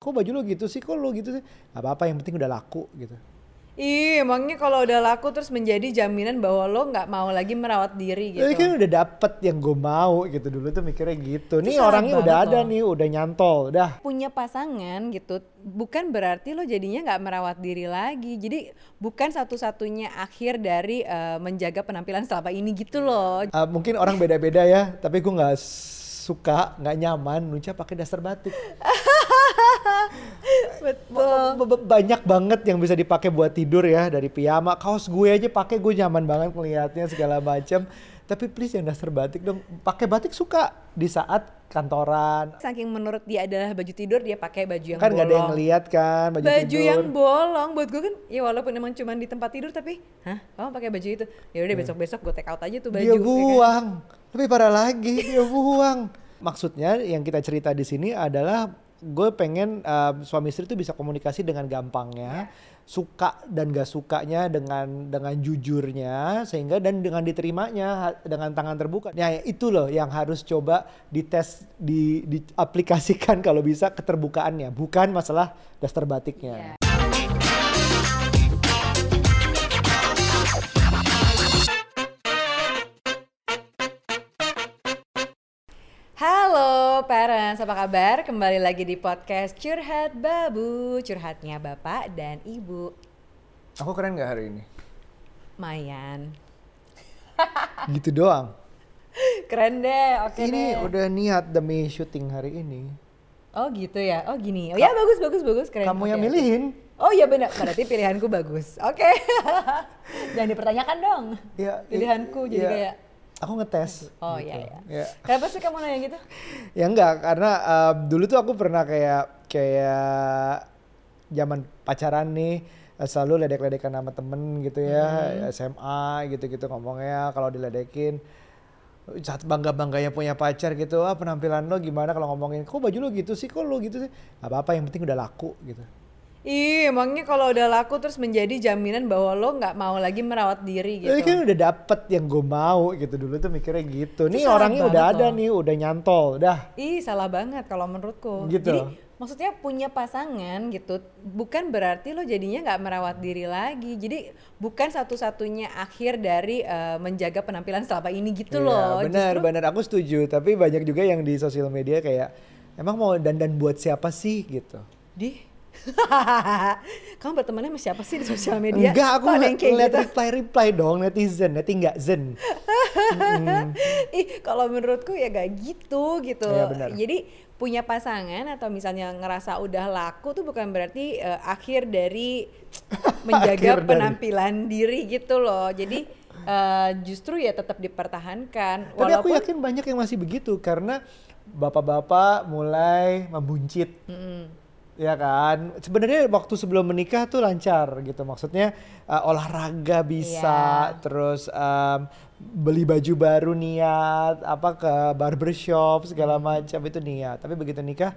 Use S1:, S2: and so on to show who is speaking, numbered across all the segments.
S1: kok baju lo gitu sih kok lo gitu sih Gak apa-apa yang penting udah laku gitu
S2: Ih, emangnya kalau udah laku terus menjadi jaminan bahwa lo nggak mau lagi merawat diri gitu.
S1: Tapi kan udah dapet yang gue mau gitu dulu tuh mikirnya gitu. Nih orangnya udah ada
S2: loh.
S1: nih, udah nyantol, udah.
S2: punya pasangan gitu bukan berarti lo jadinya nggak merawat diri lagi jadi bukan satu-satunya akhir dari eh, menjaga penampilan selama ini gitu loh
S1: Uh, mungkin orang beda-beda ya, tapi gue nggak suka, nggak nyaman Nucha pakai daster batik.
S2: betul
S1: banyak banget yang bisa dipakai buat tidur ya dari piyama, kaos gue aja pakai gue nyaman banget ngelihatnya segala macam. Tapi please yang daster batik dong, pakai batik suka di saat kantoran.
S2: saking menurut dia adalah baju tidur dia pakai baju yang
S1: kan nggak ada yang
S2: bolong
S1: ngeliat kan baju,
S2: baju
S1: tidur.
S2: yang bolong buat gue kan ya walaupun emang cuma di tempat tidur tapi hah kamu pakai baju itu ya udah besok besok gue take out aja tuh baju
S1: Dia
S2: ya kan?
S1: buang. Lebih parah lagi, dia buang. Maksudnya yang kita cerita di sini adalah gue pengen uh, suami istri itu bisa komunikasi dengan gampangnya, suka dan gak sukanya dengan dengan jujurnya sehingga dan dengan diterimanya dengan tangan terbuka. Nah, itu loh yang harus coba dites di diaplikasikan kalau bisa keterbukaannya, bukan masalah daster batiknya.
S2: Halo parents, apa kabar? Kembali lagi di podcast Curhat Babu. Curhatnya Bapak dan Ibu.
S1: Aku keren gak hari ini?
S2: Mayan
S1: Gitu doang.
S2: Keren deh, oke
S1: ini
S2: deh.
S1: udah niat demi syuting hari ini.
S2: Oh gitu ya, oh gini. Oh ya bagus, bagus, bagus, keren
S1: Kamu yang milihin.
S2: Oh iya benar, berarti pilihanku bagus. Oke. Jangan dipertanyakan dong.
S1: Ya, i-
S2: Pilihanku jadi
S1: ya,
S2: kayak
S1: Aku ngetes.
S2: Oh
S1: gitu.
S2: iya iya
S1: Ya.
S2: Kenapa sih kamu nanya gitu?
S1: Ya enggak, karena um, dulu tuh aku pernah kayak kayak zaman pacaran nih eh, selalu ledek-ledekan sama temen gitu ya
S2: Hmm.
S1: SMA gitu-gitu ngomongnya kalau diledekin saat bangga bangganya punya pacar gitu ah penampilan lo gimana kalau ngomongin kok baju lo gitu sih kok lo gitu sih apa-apa yang penting udah laku gitu
S2: Ih, emangnya kalau udah laku terus menjadi jaminan bahwa lo nggak mau lagi merawat diri gitu.
S1: Tapi kan udah dapet yang gue mau gitu dulu tuh mikirnya gitu.
S2: Itu
S1: Nih orangnya udah ada
S2: loh.
S1: nih, udah nyantol, udah.
S2: Ih, salah banget kalau menurutku.
S1: Gitu.
S2: Jadi maksudnya punya pasangan gitu, bukan berarti lo jadinya nggak merawat diri lagi. Jadi bukan satu-satunya akhir dari eh, menjaga penampilan selama ini gitu
S1: Iya,
S2: loh.
S1: benar,
S2: Justru-
S1: benar. Aku setuju. Tapi banyak juga yang di sosial media kayak emang mau dandan buat siapa sih gitu.
S2: Di kamu bertemannya sama siapa sih di sosial media?
S1: Enggak, aku ngeliat
S2: gitu?
S1: reply reply dong netizen, neti nggak zen.
S2: Ih, kalau menurutku ya gak gitu gitu.
S1: Iya, benar.
S2: Jadi punya pasangan atau misalnya ngerasa udah laku tuh bukan berarti eh, akhir dari menjaga
S1: Akhir dari-
S2: penampilan diri gitu loh. Jadi eh, justru ya tetap dipertahankan.
S1: Tapi aku yakin banyak yang masih begitu karena bapak-bapak mulai membuncit. Ya kan, sebenarnya waktu sebelum menikah tuh lancar gitu. Maksudnya uh, olahraga bisa,
S2: Iya.
S1: terus um, beli baju baru niat, apa ke barbershop segala macam itu niat. Tapi begitu nikah,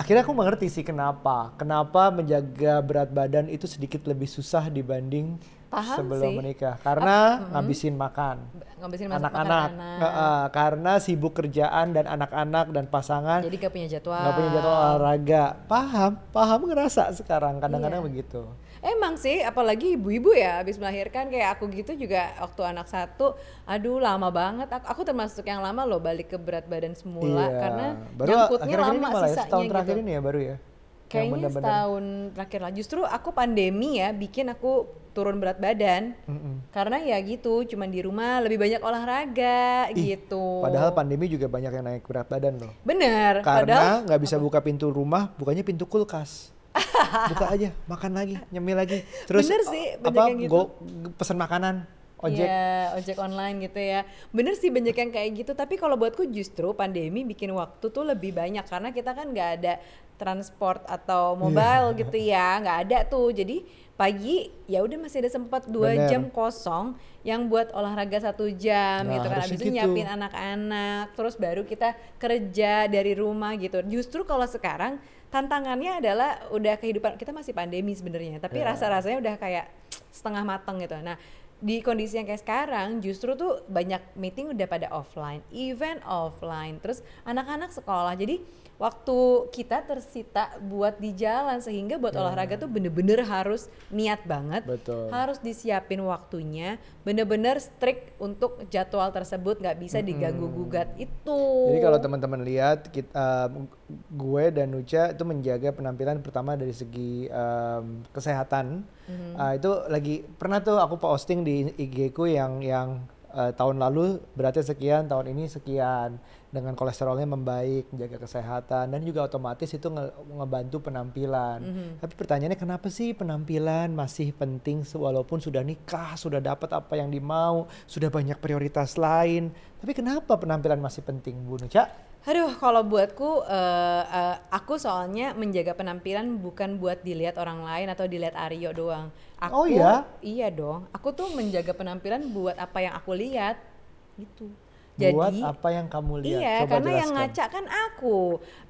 S1: akhirnya aku mengerti sih kenapa. Kenapa menjaga berat badan itu sedikit lebih susah dibanding
S2: Paham
S1: sebelum
S2: sih.
S1: menikah. Karena ngabisin makan
S2: ngabisin
S1: anak-anak
S2: makanan.
S1: Heeh, karena sibuk kerjaan dan anak-anak dan pasangan
S2: Jadi gak punya jadwal.
S1: nggak punya jadwal olahraga paham paham ngerasa sekarang kadang-kadang
S2: Iya.
S1: begitu
S2: Emang sih, apalagi ibu-ibu ya habis melahirkan kayak aku gitu juga waktu anak satu, aduh lama banget. Aku, aku termasuk yang lama loh balik ke berat badan semula
S1: Iya.
S2: karena
S1: baru
S2: nyangkutnya lama
S1: ya,
S2: sisanya
S1: setahun
S2: gitu.
S1: terakhir ini ya baru ya
S2: Kayaknya
S1: benar-benar-
S2: setahun terakhir lah. Justru aku pandemi ya bikin aku turun berat badan.
S1: Mm-mm.
S2: Karena ya gitu, cuman di rumah lebih banyak olahraga
S1: Ih,
S2: gitu.
S1: padahal pandemi juga banyak yang naik berat badan loh
S2: Bener,
S1: karena nggak bisa buka pintu rumah bukanya pintu kulkas buka aja makan lagi nyemil lagi terus
S2: Bener sih, banyak
S1: apa
S2: yang gitu.
S1: go- pesan makanan ojek
S2: Iya, ojek online gitu ya. Bener sih banyak yang kayak gitu. Tapi kalau buatku justru pandemi bikin waktu tuh lebih banyak karena kita kan nggak ada transport atau mobile
S1: Iya.
S2: gitu ya, nggak ada tuh. Jadi pagi ya udah masih ada sempat dua
S1: Bener.
S2: jam kosong yang buat olahraga satu jam
S1: Nah,
S2: gitu kan.
S1: harusnya
S2: Abis itu
S1: gitu.
S2: nyiapin anak-anak, terus baru kita kerja dari rumah gitu. Justru kalau sekarang tantangannya adalah udah kehidupan kita masih pandemi sebenarnya, tapi
S1: Ya.
S2: rasa-rasanya udah kayak setengah mateng gitu. Nah, di kondisi yang kayak sekarang justru tuh banyak meeting udah pada offline, event offline, terus anak-anak sekolah. Jadi waktu kita tersita buat di jalan sehingga buat olahraga tuh bener-bener harus niat banget,
S1: Betul.
S2: harus disiapin waktunya, bener-bener strict untuk jadwal tersebut nggak bisa diganggu gugat itu.
S1: Jadi kalau teman-teman lihat kita gue dan Nucha itu menjaga penampilan pertama dari segi em, kesehatan. Uh, itu lagi pernah tuh aku posting di IG ku yang yang uh, tahun lalu beratnya sekian, tahun ini sekian dengan kolesterolnya membaik, menjaga kesehatan dan juga otomatis itu nge- ngebantu penampilan. Tapi pertanyaannya kenapa sih penampilan masih penting walaupun sudah nikah, sudah dapat apa yang dimau, sudah banyak prioritas lain. Tapi kenapa penampilan masih penting, Bu Nucha?
S2: Aduh, kalau buatku, eh, eh, aku soalnya menjaga penampilan bukan buat dilihat orang lain atau dilihat Aryo doang.
S1: Oh
S2: Aku,
S1: iya?
S2: Iya dong. Aku tuh menjaga penampilan buat apa yang aku lihat, gitu.
S1: Buat
S2: Jadi,
S1: apa yang kamu lihat.
S2: Iya,
S1: Coba
S2: karena yang
S1: jelaskan.
S2: ngaca kan aku.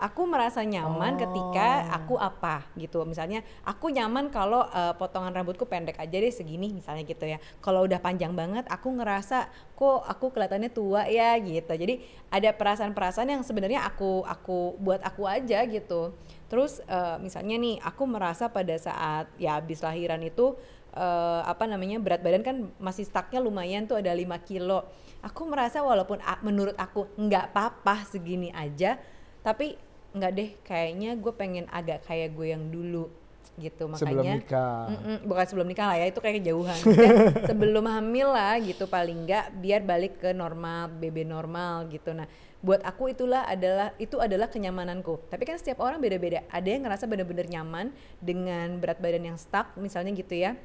S2: Aku merasa nyaman ketika
S1: Oh.
S2: aku apa gitu. Misalnya aku nyaman kalau eh, potongan rambutku pendek aja deh segini misalnya gitu ya. Kalau udah panjang banget aku ngerasa kok aku kelihatannya tua ya gitu. Jadi ada perasaan-perasaan yang sebenarnya aku aku buat aku aja gitu. Terus eh, misalnya nih aku merasa pada saat ya habis lahiran itu eh, apa namanya berat badan kan masih stucknya lumayan tuh ada 5 kilo. Aku merasa walaupun menurut aku nggak apa-apa segini aja, tapi nggak deh kayaknya gue pengen agak kayak gue yang dulu gitu.
S1: Sebelum
S2: makanya
S1: nikah.
S2: Mm-mm, bukan sebelum nikah lah ya itu kayak kejauhan. Maksudnya sebelum hamil lah gitu paling nggak biar balik ke normal BB normal gitu. Nah buat aku itulah adalah itu adalah kenyamananku. Tapi kan setiap orang beda-beda. Ada yang ngerasa bener-bener nyaman dengan berat badan yang stuck misalnya gitu ya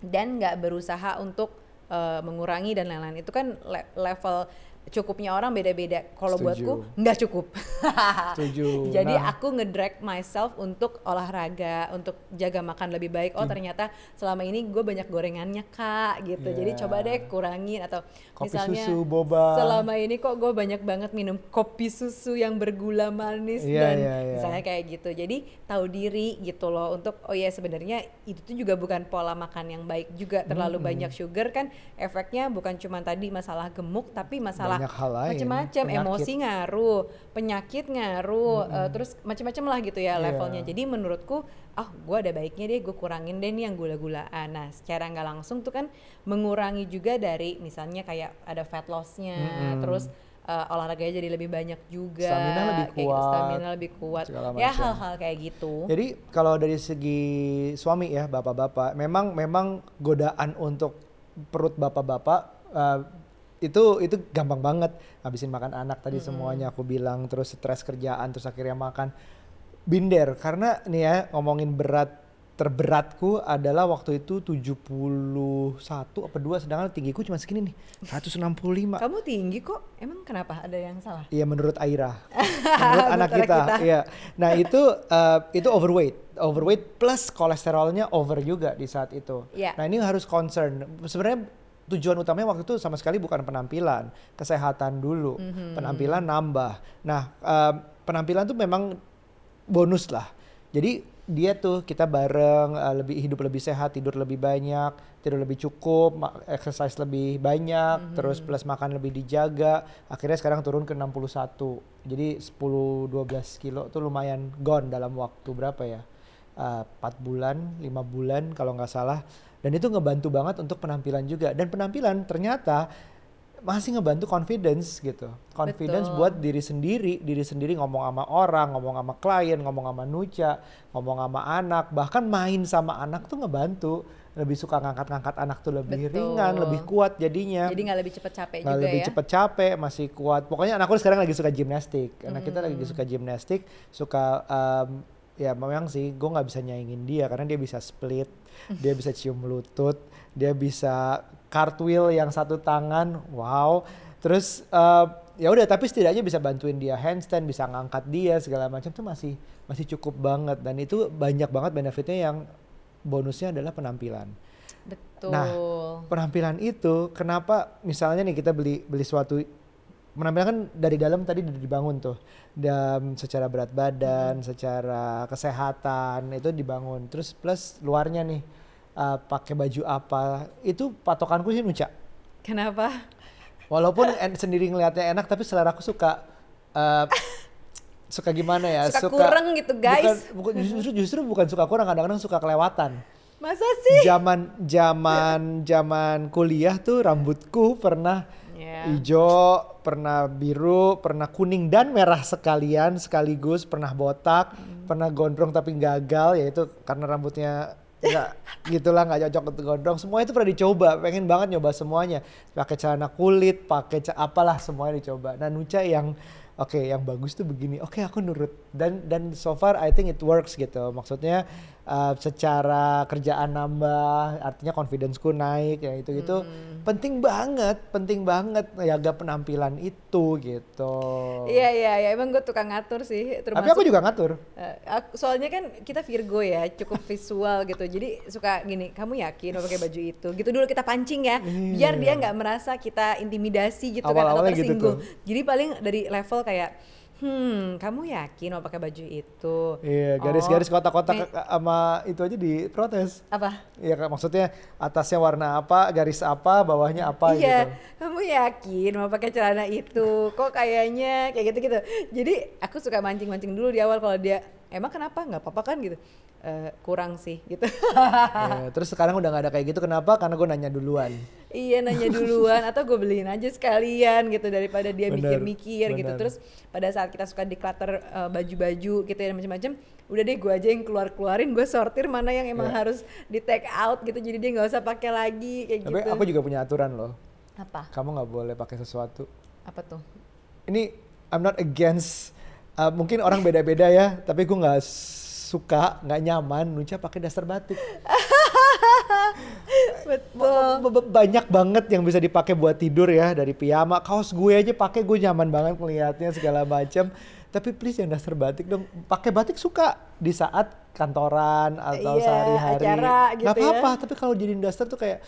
S2: dan nggak berusaha untuk eh, mengurangi dan lain-lain. Itu kan le- level cukupnya orang beda-beda kalau buatku nggak cukup
S1: Setuju.
S2: jadi
S1: Nah.
S2: aku ngedrag myself untuk olahraga, untuk jaga makan lebih baik. Oh ternyata selama ini gue banyak gorengannya kak, gitu. Jadi
S1: Iya.
S2: coba deh kurangin atau
S1: Kopi
S2: misalnya
S1: susu, boba.
S2: selama ini kok gue banyak banget minum kopi susu yang bergula manis
S1: Iya,
S2: dan
S1: iya, iya.
S2: misalnya kayak gitu. Jadi tahu diri gitu loh untuk oh ya sebenarnya itu tuh juga bukan pola makan yang baik juga. Terlalu banyak sugar kan efeknya bukan cuma tadi masalah gemuk tapi masalah
S1: Banyak hal lain,
S2: macam-macam emosi ngaruh, penyakit ngaruh, eh, terus macam-macam lah gitu ya
S1: Iya.
S2: levelnya. Jadi menurutku, ah gue ada baiknya deh gue kurangin deh nih yang gula-gulaan. Nah secara nggak langsung tuh kan mengurangi juga dari misalnya kayak ada fat lossnya,
S1: Mm-mm.
S2: terus eh, olahraganya jadi lebih banyak juga,
S1: Stamina lebih
S2: kayak gitu,
S1: kuat,
S2: stamina lebih kuat, ya hal-hal kayak gitu.
S1: Jadi kalau dari segi suami ya bapak-bapak, memang memang godaan untuk perut bapak-bapak eh, itu itu gampang banget habisin makan anak tadi semuanya aku bilang terus stres kerjaan terus akhirnya makan binder karena nih ya ngomongin berat terberatku adalah waktu itu 71 apa 2 sedangkan tinggiku cuma segini nih 165
S2: Kamu tinggi kok, emang kenapa? Ada yang salah?
S1: Iya menurut Aira, menurut anak kita.
S2: kita.
S1: Iya. Nah itu eh, itu overweight, overweight plus kolesterolnya over juga di saat itu.
S2: Iya.
S1: Nah ini harus concern. Sebenarnya tujuan utamanya waktu itu sama sekali bukan penampilan, kesehatan dulu,
S2: Mhm.
S1: penampilan nambah. Nah eh, penampilan tuh memang bonus lah. Jadi dia tuh kita bareng eh, lebih hidup lebih sehat, tidur lebih banyak, tidur lebih cukup, exercise lebih banyak, terus plus makan lebih dijaga. Akhirnya sekarang turun ke 61. Jadi 10 12 kilo tuh lumayan gone dalam waktu berapa ya? Eh, 4 bulan, 5 bulan kalau nggak salah. Dan itu ngebantu banget untuk penampilan juga. Dan penampilan ternyata masih ngebantu confidence gitu. Confidence
S2: Betul.
S1: buat diri sendiri, diri sendiri ngomong sama orang, ngomong sama klien, ngomong sama Nuca, ngomong sama anak, bahkan main sama anak tuh ngebantu. Lebih suka ngangkat-ngangkat anak tuh lebih
S2: Betul.
S1: ringan, lebih kuat jadinya.
S2: Jadi nggak lebih cepet capek
S1: Nggak
S2: juga
S1: lebih
S2: ya?
S1: cepet capek, masih kuat. Pokoknya anakku sekarang lagi suka gimnastik. Anak kita lagi
S2: Hmm.
S1: suka gimnastik, suka em, ya memang sih gue nggak bisa nyaingin dia karena dia bisa split, dia bisa cium lutut, dia bisa cartwheel yang satu tangan, wow. Terus eh, ya udah tapi setidaknya bisa bantuin dia handstand, bisa ngangkat dia segala macam tuh masih masih cukup banget dan itu banyak banget benefitnya yang bonusnya adalah penampilan.
S2: Betul.
S1: Nah, penampilan itu kenapa misalnya nih kita beli beli suatu penampilan kan dari dalam tadi dibangun tuh dan secara berat badan, secara kesehatan itu dibangun. Terus plus luarnya nih uh, pakai baju apa itu patokanku sih Nuca.
S2: Kenapa?
S1: Walaupun en- sendiri ngelihatnya enak tapi selera aku suka uh, suka gimana ya?
S2: Suka kurang gitu, guys.
S1: Bukan, bukan justru justru bukan suka kurang, kadang-kadang suka kelewatan.
S2: Masa sih?
S1: Zaman zaman zaman kuliah tuh rambutku pernah Hijau, pernah biru, pernah kuning dan merah sekalian sekaligus, pernah botak,
S2: Hmm.
S1: pernah gondrong tapi gagal yaitu karena rambutnya nggak gitulah nggak cocok untuk gondrong. Semua itu pernah dicoba pengen banget nyoba semuanya. Pakai celana kulit pakai ce- apalah semuanya dicoba. Nah Nuca yang oke yang bagus tuh begini. Oke aku nurut. Dan dan so far I think it works gitu. Maksudnya uh, secara kerjaan nambah artinya confidenceku naik ya itu gitu
S2: Hmm.
S1: penting banget penting banget jaga penampilan itu gitu.
S2: Iya iya iya. Emang gue tukang ngatur sih
S1: tapi aku juga ngatur.
S2: Aku- soalnya kan kita Virgo ya cukup visual gitu. Jadi suka gini kamu yakin mau pakai baju itu? Gitu dulu kita pancing ya biar dia nggak merasa kita intimidasi gitu kan atau
S1: gitu
S2: tersinggung.
S1: tuh.
S2: jadi paling dari level kayak hmm kamu yakin mau pakai baju itu
S1: Iya,
S2: Oh,
S1: garis-garis kotak-kotak
S2: nih,
S1: ke- sama itu aja diprotes.
S2: apa
S1: Iya, maksudnya atasnya warna apa, garis apa, bawahnya apa
S2: iya
S1: gitu.
S2: kamu yakin mau pakai celana itu kok kayaknya kayak gitu gitu jadi aku suka mancing-mancing dulu di awal kalau dia emang kenapa nggak apa-apa kan gitu "Eh, kurang sih gitu
S1: Iya, terus sekarang udah nggak ada kayak gitu, kenapa? Karena gue nanya duluan.
S2: Iya nanya duluan atau gue beliin aja sekalian gitu daripada dia mikir-mikir gitu. Terus pada saat kita suka declutter uh, baju-baju gitu ya macam-macam, udah deh gue aja yang keluar-keluarin, gue sortir mana yang emang
S1: Iya.
S2: harus di take out gitu. Jadi dia nggak usah pakai lagi kayak
S1: Tapi
S2: gitu.
S1: aku juga punya aturan loh.
S2: Apa?
S1: Kamu nggak boleh pakai sesuatu.
S2: Apa tuh?
S1: Ini I'm not against. Uh, mungkin orang beda-beda ya, tapi gue nggak suka, nggak nyaman Nuca pakai daster batik.
S2: Betul.
S1: Banyak banget yang bisa dipakai buat tidur ya dari piyama kaos gue aja pakai gue nyaman banget ngelihatnya segala macam tapi please yang dasar batik dong pakai batik suka di saat kantoran atau
S2: Iya,
S1: sehari-hari
S2: gitu
S1: nggak
S2: ya.
S1: apa-apa tapi kalau jadi dasar tuh kayak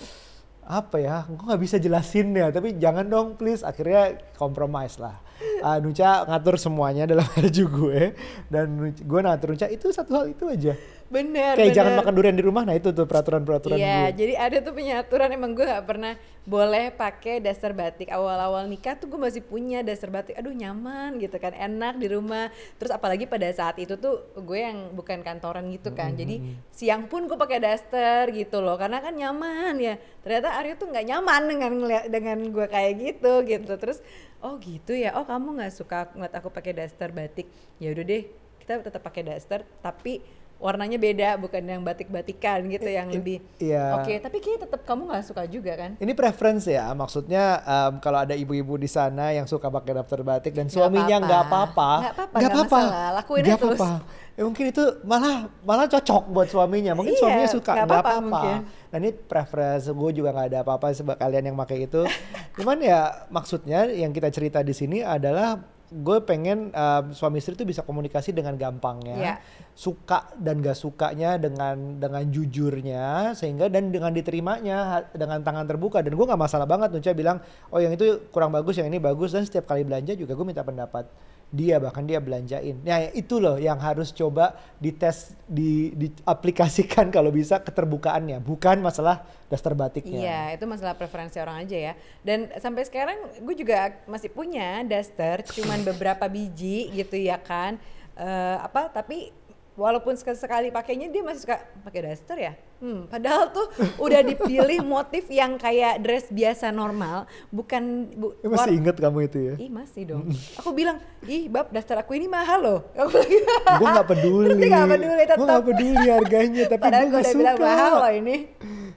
S1: apa ya gue nggak bisa jelasin ya tapi jangan dong please akhirnya compromise lah Ah, Nuca ngatur semuanya dalam baju gue dan gue ngatur Nuca itu satu hal itu aja
S2: Bener.
S1: kayak jangan
S2: bener.
S1: makan durian di rumah nah itu tuh peraturan-peraturan
S2: Iya,
S1: gue
S2: jadi ada tuh penyaturan emang gue nggak pernah boleh pakai dasar batik. Awal-awal nikah tuh gue masih punya dasar batik. Aduh nyaman gitu kan, enak di rumah. Terus apalagi pada saat itu tuh gue yang bukan kantoran gitu kan. Jadi siang pun gue pakai daster gitu loh, karena kan nyaman ya. Ternyata Aryo tuh nggak nyaman dengan dengan gue kayak gitu gitu. Terus oh gitu ya, oh kamu nggak suka ngeliat aku pakai daster batik. Ya udah deh, kita tetap pakai daster tapi warnanya beda bukan yang batik-batikan gitu yang
S1: I-
S2: lebih
S1: iya.
S2: oke tapi kayaknya tetap kamu nggak suka juga kan
S1: Ini preference ya, maksudnya em, kalau ada ibu-ibu di sana yang suka pakai daftar batik dan
S2: Nggak
S1: suaminya
S2: apa-apa.
S1: nggak apa-apa,
S2: Nggak apa-apa. Lakuin aja terus.
S1: apa-apa. Ya, mungkin itu malah malah cocok buat suaminya. Mungkin
S2: Iya,
S1: suaminya suka
S2: nggak apa-apa.
S1: Nah ini preference gue juga nggak ada apa-apa sebab kalian yang pakai itu. Cuman ya maksudnya yang kita cerita di sini adalah gue pengen em, suami istri itu bisa komunikasi dengan gampangnya,
S2: Iya.
S1: suka dan gak sukanya dengan dengan jujurnya sehingga dan dengan diterimanya dengan tangan terbuka. Dan gue nggak masalah banget Nuca bilang oh yang itu kurang bagus yang ini bagus. Dan setiap kali belanja juga gue minta pendapat dia bahkan dia belanjain nah itu loh yang harus coba dites di diaplikasikan kalau bisa keterbukaannya bukan masalah daster batiknya
S2: Iya, itu masalah preferensi orang aja ya. Dan sampai sekarang gue juga masih punya daster, cuman beberapa biji gitu ya kan. Eh, apa? Tapi walaupun sekali, sekali pakainya dia masih suka pakai daster ya. Hmm, padahal tuh udah dipilih motif yang kayak dress biasa normal, bukan bu,
S1: Eh, masih
S2: war-
S1: inget kamu itu ya
S2: Ih masih dong. Aku bilang, ih bab daster aku ini mahal loh. Aku lagi.
S1: gue nggak peduli
S2: Terus dia nggak peduli
S1: gue
S2: tetap.
S1: nggak peduli harganya tapi gue
S2: gue
S1: nggak
S2: udah bilang
S1: suka
S2: mahal loh ini.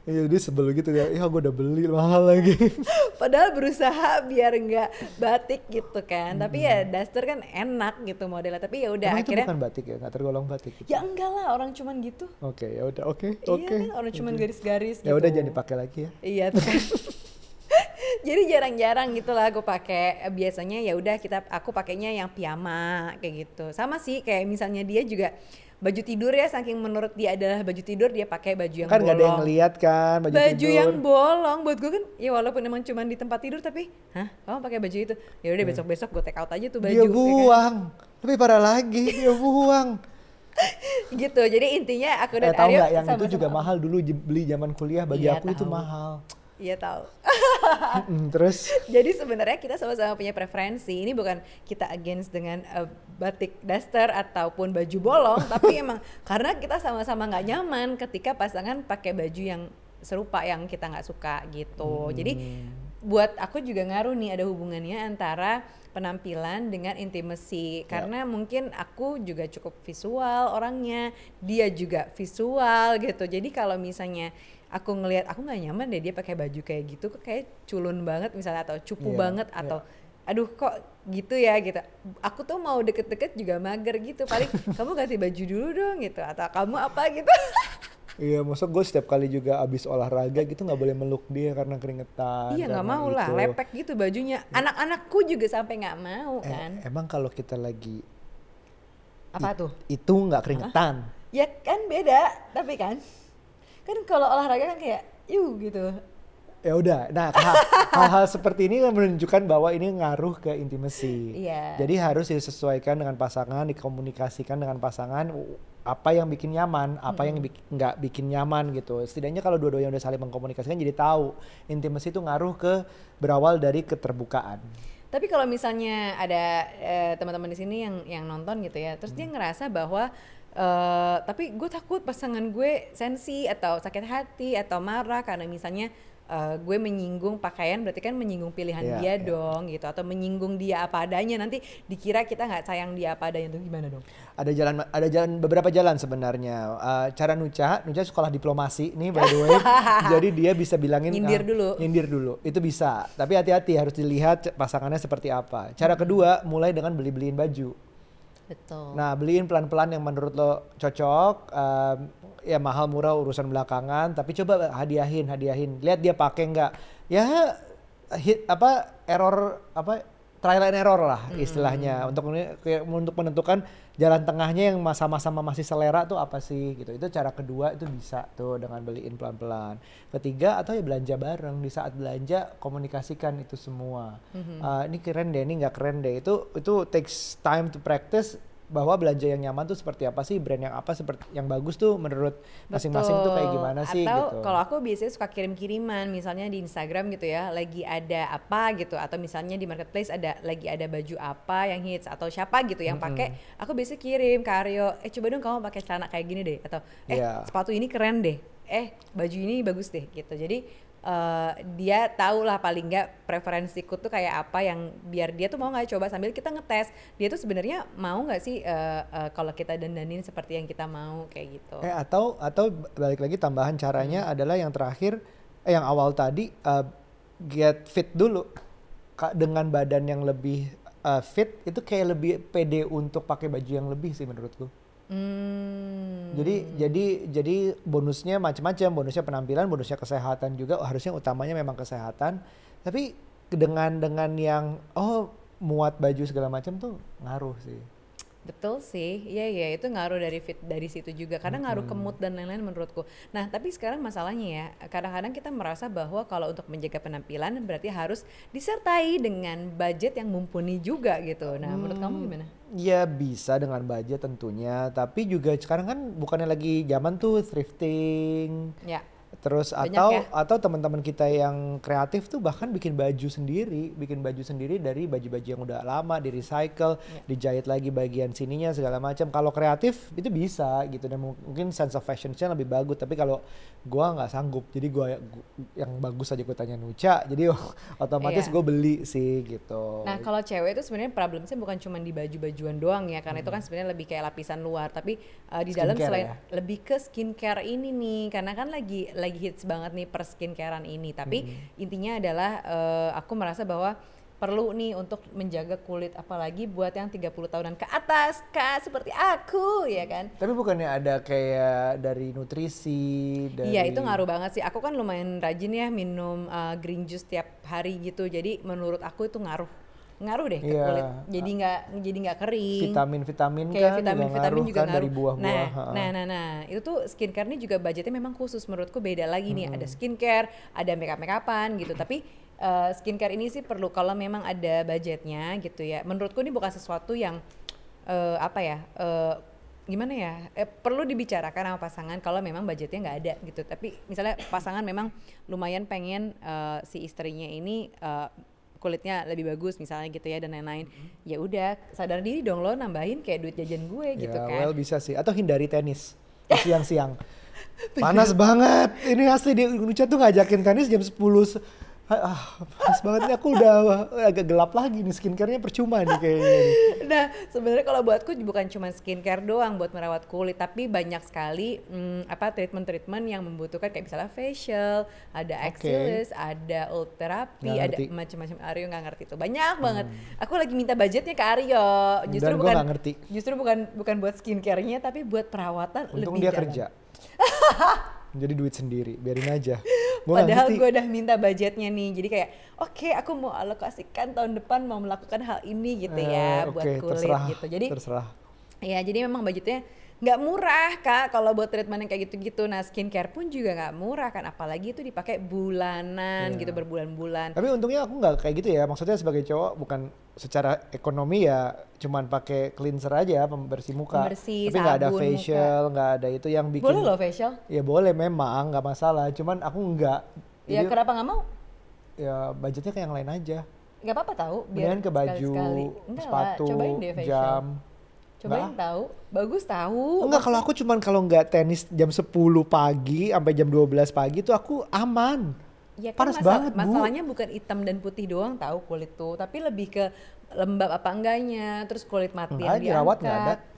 S1: Iya dia sebel gitu ya, iya gue udah beli mahal lagi.
S2: Padahal berusaha biar nggak batik gitu kan. Tapi ya daster kan enak gitu modelnya. Tapi ya udah
S1: Hmm. Emang itu
S2: akhirnya
S1: bukan batik ya, nggak tergolong batik. gitu?
S2: ya enggak lah orang cuman gitu.
S1: Oke ya udah oke
S2: Iya
S1: oke.
S2: Kan orang cuman garis-garis gitu.
S1: Ya udah jangan dipakai lagi ya.
S2: Iya tuh kan. Jadi jarang-jarang gitu lah gue pakai biasanya ya udah kita aku pakainya yang piyama kayak gitu. Sama sih kayak misalnya dia juga baju tidur ya saking menurut dia adalah baju tidur dia pakai baju yang
S1: Kan nggak ada yang
S2: bolong.
S1: ngeliat kan baju,
S2: baju
S1: tidur.
S2: yang bolong buat gue kan ya walaupun emang cuma di tempat tidur tapi hah kamu pakai baju itu ya udah besok besok gue take out aja tuh baju
S1: Dia
S2: ya kan?
S1: buang. Lebih parah lagi dia buang.
S2: Gitu jadi intinya aku
S1: eh
S2: dan
S1: tahu
S2: Aryo
S1: nggak yang itu
S2: sama-sama-
S1: juga mahal dulu beli zaman kuliah bagi
S2: Iya,
S1: aku itu
S2: tahu.
S1: mahal.
S2: Iya tahu.
S1: Terus
S2: Jadi sebenarnya kita sama-sama punya preferensi. Ini bukan kita against dengan uh, batik daster ataupun baju bolong, tapi emang karena kita sama-sama nggak nyaman ketika pasangan pakai baju yang serupa yang kita nggak suka gitu. Jadi buat aku juga ngaruh nih ada hubungannya antara penampilan dengan intimacy karena mungkin aku juga cukup visual orangnya, dia juga visual gitu. Jadi kalau misalnya aku ngelihat aku nggak nyaman deh dia pakai baju kayak gitu kok kayak culun banget misalnya atau cupu
S1: Iya,
S2: banget atau aduh kok gitu ya gitu. Aku tuh mau deket-deket juga mager gitu paling kamu ganti baju dulu dong gitu atau kamu apa? gitu
S1: Iya, maksud gue setiap kali juga abis olahraga gitu nggak boleh meluk dia karena keringetan.
S2: iya nggak mau lah lepek gitu bajunya anak-anakku juga sampai nggak mau
S1: Eh,
S2: kan
S1: emang kalau kita lagi
S2: apa tuh
S1: itu nggak keringetan.
S2: ya kan beda tapi kan kan kalau olahraga kan kayak yuk gitu
S1: Ya udah, nah hal- hal-hal seperti ini menunjukkan bahwa ini ngaruh ke intimasi.
S2: Iya.
S1: Jadi harus disesuaikan dengan pasangan, dikomunikasikan dengan pasangan apa yang bikin nyaman, apa yang nggak bikin nyaman gitu. Setidaknya kalau dua-duanya udah saling mengkomunikasikan jadi tahu intimasi itu ngaruh ke berawal dari keterbukaan.
S2: Tapi kalau misalnya ada eh, teman-teman di sini yang yang nonton gitu ya, terus dia ngerasa bahwa eh, tapi gue takut pasangan gue sensi atau sakit hati atau marah karena misalnya eh, gue menyinggung pakaian berarti kan menyinggung pilihan
S1: Iya,
S2: dia
S1: iya.
S2: dong gitu atau menyinggung dia apa adanya nanti dikira kita nggak sayang dia apa adanya itu gimana dong?
S1: Ada jalan ada jalan beberapa jalan sebenarnya. Eh, cara Nuca, Nuca sekolah diplomasi nih by the way. jadi dia bisa bilangin
S2: Nyindir
S1: ah,
S2: dulu.
S1: Nyindir dulu. Itu bisa. Tapi hati-hati harus dilihat pasangannya seperti apa. Cara kedua mulai dengan beli-beliin baju.
S2: Betul.
S1: Nah, beliin pelan-pelan yang menurut lo cocok. em, ya mahal murah urusan belakangan, tapi coba hadiahin, hadiahin. Lihat dia pakai nggak. Ya hit apa error apa trial and error lah istilahnya untuk meni- kayak untuk menentukan jalan tengahnya yang masa-masa masih selera tuh apa sih gitu. Itu cara kedua itu bisa tuh dengan beliin pelan-pelan. Ketiga atau ya belanja bareng di saat belanja komunikasikan itu semua. Ah, ini keren deh, ini nggak keren deh. Itu itu takes time to practice bahwa belanja yang nyaman tuh seperti apa sih, brand yang apa seperti yang bagus tuh menurut masing-masing tuh kayak gimana sih
S2: atau
S1: gitu.
S2: kalau aku biasanya suka kirim-kiriman misalnya di Instagram gitu ya lagi ada apa gitu atau misalnya di marketplace ada lagi ada baju apa yang hits atau siapa gitu yang pakai aku biasanya kirim ke Aryo eh coba dong kamu pakai celana kayak gini deh atau eh
S1: Iya.
S2: sepatu ini keren deh eh baju ini bagus deh gitu jadi eh, dia tahu lah paling nggak preferensiku tuh kayak apa yang biar dia tuh mau nggak coba sambil kita ngetes dia tuh sebenarnya mau nggak sih eh, eh, kalau kita dandanin seperti yang kita mau kayak gitu
S1: Eh atau atau balik lagi tambahan caranya
S2: Hmm.
S1: adalah yang terakhir eh yang awal tadi eh, get fit dulu. Dengan badan yang lebih eh, fit itu kayak lebih pede untuk pakai baju yang lebih sih menurutku.
S2: Hmm.
S1: Jadi jadi jadi bonusnya macam-macam, bonusnya penampilan, bonusnya kesehatan juga. Oh, harusnya utamanya memang kesehatan. Tapi dengan dengan yang oh muat baju segala macam tuh ngaruh sih.
S2: Betul sih, iya iya itu ngaruh dari fit dari situ juga karena ngaruh ke mood dan lain-lain menurutku. Nah tapi sekarang masalahnya ya kadang-kadang kita merasa bahwa kalau untuk menjaga penampilan berarti harus disertai dengan budget yang mumpuni juga gitu. Nah menurut kamu gimana?
S1: Ya bisa dengan budget tentunya, tapi juga sekarang kan bukannya lagi zaman tuh thrifting,
S2: Ya
S1: terus
S2: Banyak
S1: atau
S2: ya.
S1: atau teman-teman kita yang kreatif tuh bahkan bikin baju sendiri, bikin baju sendiri dari baju-baju yang udah lama di recycle,
S2: Ya.
S1: dijahit lagi bagian sininya segala macam. Kalau kreatif itu bisa gitu dan mu- mungkin sense of fashionnya lebih bagus. Tapi kalau gua nggak sanggup, jadi gua, gua- yang bagus aja gua tanya Nuca, jadi otomatis
S2: Iya.
S1: gue beli sih gitu.
S2: Nah kalau cewek itu sebenarnya problemnya bukan cuma di baju-bajuan doang ya karena itu kan sebenarnya lebih kayak lapisan luar tapi uh, di dalam
S1: Skincare
S2: selain
S1: ya?
S2: lebih ke skincare ini nih karena kan lagi lagi hits banget nih per skincarean ini tapi intinya adalah uh, aku merasa bahwa perlu nih untuk menjaga kulit apalagi buat yang 30 tahunan ke atas kak seperti aku ya kan
S1: Tapi bukannya ada kayak dari nutrisi, dari
S2: Iya itu ngaruh banget sih. Aku kan lumayan rajin ya minum uh, green juice tiap hari gitu. Jadi menurut aku itu ngaruh, ngaruh deh ke
S1: Iya.
S2: kulit. Jadi nggak jadi nggak kering.
S1: vitamin-vitamin
S2: Kayak
S1: kan
S2: vitamin
S1: juga
S2: vitamin
S1: ngaruh
S2: juga
S1: kan
S2: ngaruh.
S1: dari buah-buah.
S2: Nah, nah, nah, nah, itu tuh skincare ini juga budgetnya memang khusus menurutku beda lagi nih. Ada skincare, ada makeup makeupan gitu. Tapi uh, skincare ini sih perlu kalau memang ada budgetnya gitu ya. Menurutku ini bukan sesuatu yang uh, apa ya. uh, gimana ya eh, perlu dibicarakan sama pasangan kalau memang budgetnya nggak ada gitu tapi misalnya pasangan memang lumayan pengen uh, si istrinya ini uh, kulitnya lebih bagus misalnya gitu ya dan lain-lain ya udah sadar diri dong lo nambahin kayak duit jajan gue gitu
S1: ya,
S2: kan
S1: well bisa sih. Atau hindari tenis siang-siang. Panas banget. Ini asli di Nucha tuh ngajakin tenis jam 10 se- Ah, panas banget nih aku udah agak gelap lagi nih skincare-nya percuma nih kayaknya.
S2: Nah, sebenarnya kalau buatku bukan cuma skincare doang buat merawat kulit, tapi banyak sekali hmm, apa treatment-treatment yang membutuhkan kayak misalnya facial, ada
S1: Oke.
S2: axialis, ada therapy,
S1: Nggak
S2: ada.
S1: Hmm.
S2: macam-macam. Aryo nggak ngerti tuh, banyak banget. Aku lagi minta budgetnya ke Aryo, justru
S1: Dan
S2: bukan
S1: ngerti.
S2: justru bukan bukan buat skincare-nya, tapi buat perawatan
S1: Untung
S2: lebih
S1: dia
S2: dalam.
S1: kerja. Jadi duit sendiri, biarin aja. Gua
S2: Padahal gue udah minta budgetnya nih, jadi kayak oke aku mau alokasikan tahun depan mau melakukan hal ini gitu
S1: Eh,
S2: ya buat
S1: oke,
S2: kulit
S1: terserah,
S2: gitu. Jadi
S1: terserah.
S2: Ya jadi memang budgetnya nggak murah kak kalau buat treatment yang kayak gitu-gitu. Nah skincare pun juga nggak murah kan, apalagi itu dipakai bulanan
S1: Iya.
S2: gitu berbulan-bulan.
S1: Tapi untungnya aku nggak kayak gitu ya. Maksudnya sebagai cowok bukan secara ekonomi ya cuman pakai cleanser aja pembersih muka.
S2: Pembersih,
S1: Tapi nggak ada facial, nggak ada itu yang bikin.
S2: Boleh loh facial?
S1: Ya boleh memang nggak masalah. Cuman aku nggak.
S2: Ya
S1: Jadi,
S2: kenapa nggak mau?
S1: ya budgetnya kayak yang lain aja.
S2: Nggak apa-apa tahu.
S1: Mendingan ke baju,
S2: sekali-sekali. Enggak lah,
S1: sepatu,
S2: cobain deh facial.
S1: jam.
S2: Cobain
S1: Nggak.
S2: tahu, bagus tahu.
S1: Enggak kalau aku cuman kalau nggak tenis jam 10 pagi sampai jam 12 pagi tuh aku aman.
S2: Ya kan
S1: Panas
S2: masal-
S1: banget, Bu.
S2: Masalahnya bukan hitam dan putih doang tahu kulit tuh, tapi lebih ke lembab apa enggaknya, terus kulit mati
S1: Enggak,
S2: yang
S1: jerawat
S2: diangkat.
S1: nggak ada.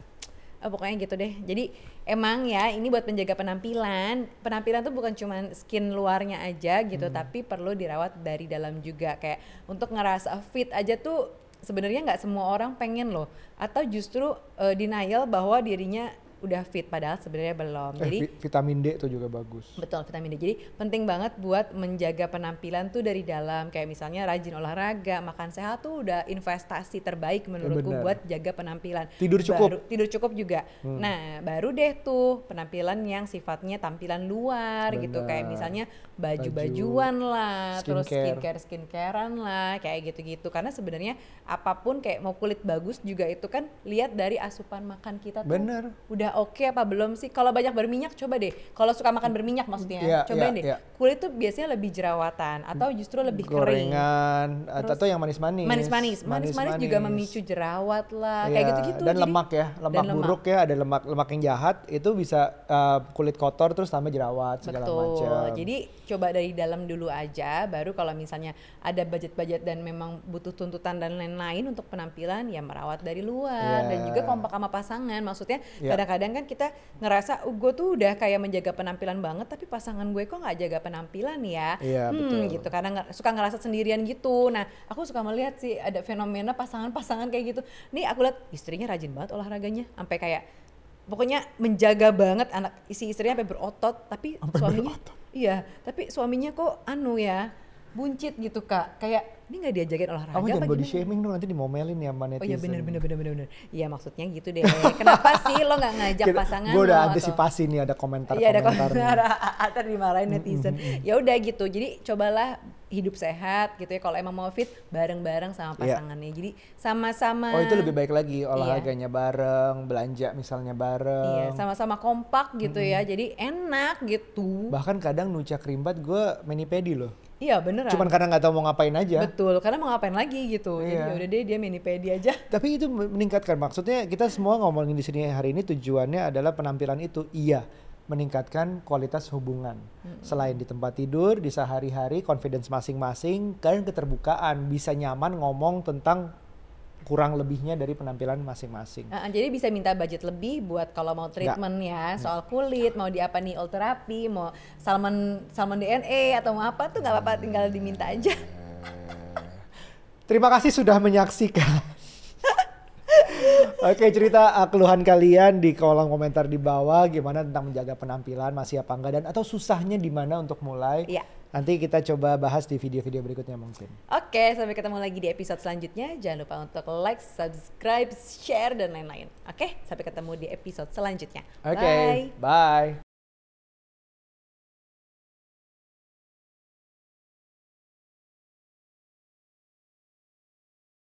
S2: Eh, pokoknya gitu deh. Jadi emang ya ini buat menjaga penampilan. Penampilan tuh bukan cuma skin luarnya aja gitu,
S1: Hmm.
S2: tapi perlu dirawat dari dalam juga. Kayak untuk ngerasa fit aja tuh sebenarnya nggak semua orang pengen loh. Atau justru eh, denial bahwa dirinya udah fit padahal sebenarnya belum.
S1: Eh,
S2: Jadi
S1: vi- vitamin D tuh juga bagus.
S2: Betul, vitamin D. Jadi penting banget buat menjaga penampilan tuh dari dalam. Kayak misalnya rajin olahraga, makan sehat tuh udah investasi terbaik menurutku
S1: benar.
S2: buat jaga penampilan.
S1: Tidur cukup. Hmm.
S2: Baru- tidur cukup juga. Nah, baru deh tuh penampilan yang sifatnya tampilan luar gitu. Kayak misalnya baju-bajuan lah, terus
S1: Skincare.
S2: skincare skincarean lah, kayak gitu-gitu. Karena sebenarnya apa pun kayak mau kulit bagus juga itu kan lihat dari asupan makan kita tuh
S1: Bener.
S2: udah oke apa belum sih? Kalau banyak berminyak coba deh. Kalau suka makan berminyak maksudnya,
S1: Iya,
S2: cobain
S1: iya,
S2: deh.
S1: iya.
S2: Kulit tuh biasanya lebih jerawatan atau justru lebih kering.
S1: Gorengan atau yang manis-manis.
S2: Manis-manis, manis-manis juga memicu jerawat lah, kayak
S1: Iya,
S2: gitu-gitu.
S1: Dan
S2: Jadi-
S1: lemak ya, lemak
S2: dan
S1: buruk ya, ada lemak lemak yang jahat itu bisa uh, kulit kotor terus tambah jerawat segala
S2: Betul.
S1: macam.
S2: Jadi coba dari dalam dulu aja, baru kalau misalnya ada budget-budget dan memang butuh tuntutan dan lain-lain untuk penampilan, ya merawat dari luar
S1: Iya.
S2: dan juga kompak sama pasangan. Maksudnya
S1: Iya.
S2: Kadang-kadang kan kita ngerasa, oh, gue tuh udah kayak menjaga penampilan banget, tapi pasangan gue kok nggak jaga penampilan ya?
S1: Iya,
S2: hmm,
S1: betul.
S2: gitu. Karena suka ngerasa sendirian gitu. Nah, aku suka melihat sih ada fenomena pasangan-pasangan kayak gitu. Nih aku lihat istrinya rajin banget olahraganya, sampai kayak pokoknya menjaga banget anak isi istrinya sampai berotot, tapi
S1: Sampai
S2: suaminya
S1: berotot.
S2: iya, tapi suaminya kok anu ya buncit gitu kak, kayak ini nggak diajakin olahraga
S1: Kamu jangan body shaming dong nanti dimomelin ya sama
S2: Oh iya
S1: netizen.
S2: bener bener bener bener bener. Iya maksudnya gitu deh. Kenapa sih lo nggak ngajak pasangan
S1: Gue udah
S2: atau-
S1: antisipasi nih ada komentar-komentar.
S2: Iya ada komentar, ntar dimarahin netizen. Ya udah gitu, jadi cobalah hidup sehat gitu ya. Kalau emang mau fit bareng-bareng sama
S1: Iya.
S2: pasangannya. Jadi sama-sama.
S1: Oh itu lebih baik lagi olahraganya bareng, belanja misalnya bareng.
S2: Iya, sama-sama kompak gitu ya. Jadi enak gitu.
S1: Bahkan kadang nuca krimbat gue mani pedi loh.
S2: Iya beneran.
S1: Cuman karena nggak tahu mau ngapain aja.
S2: Betul, karena mau ngapain lagi gitu. Jadi
S1: Iya.
S2: ya udah deh dia menipedi aja.
S1: Tapi itu meningkatkan maksudnya kita semua ngomongin di sini hari ini tujuannya adalah penampilan itu iya meningkatkan kualitas hubungan. Selain di tempat tidur, di sehari-hari confidence masing-masing dan keterbukaan bisa nyaman ngomong tentang kurang lebihnya dari penampilan masing-masing.
S2: Nah, jadi bisa minta budget lebih buat kalau mau treatment ya soal kulit, mau di apa nih oil therapy, mau salmon salmon DNA atau mau apa tuh nggak apa-apa tinggal diminta aja.
S1: Terima kasih sudah menyaksikan. Oke cerita uh, keluhan kalian di kolom komentar di bawah gimana tentang menjaga penampilan masih apa enggak dan atau susahnya di mana untuk mulai.
S2: Iya.
S1: Nanti kita coba bahas di video-video berikutnya mungkin.
S2: Oke, sampai ketemu lagi di episode selanjutnya. Jangan lupa untuk like, subscribe, share dan lain-lain. Oke, sampai ketemu di episode selanjutnya.
S1: Oke,
S2: Bye.
S1: bye.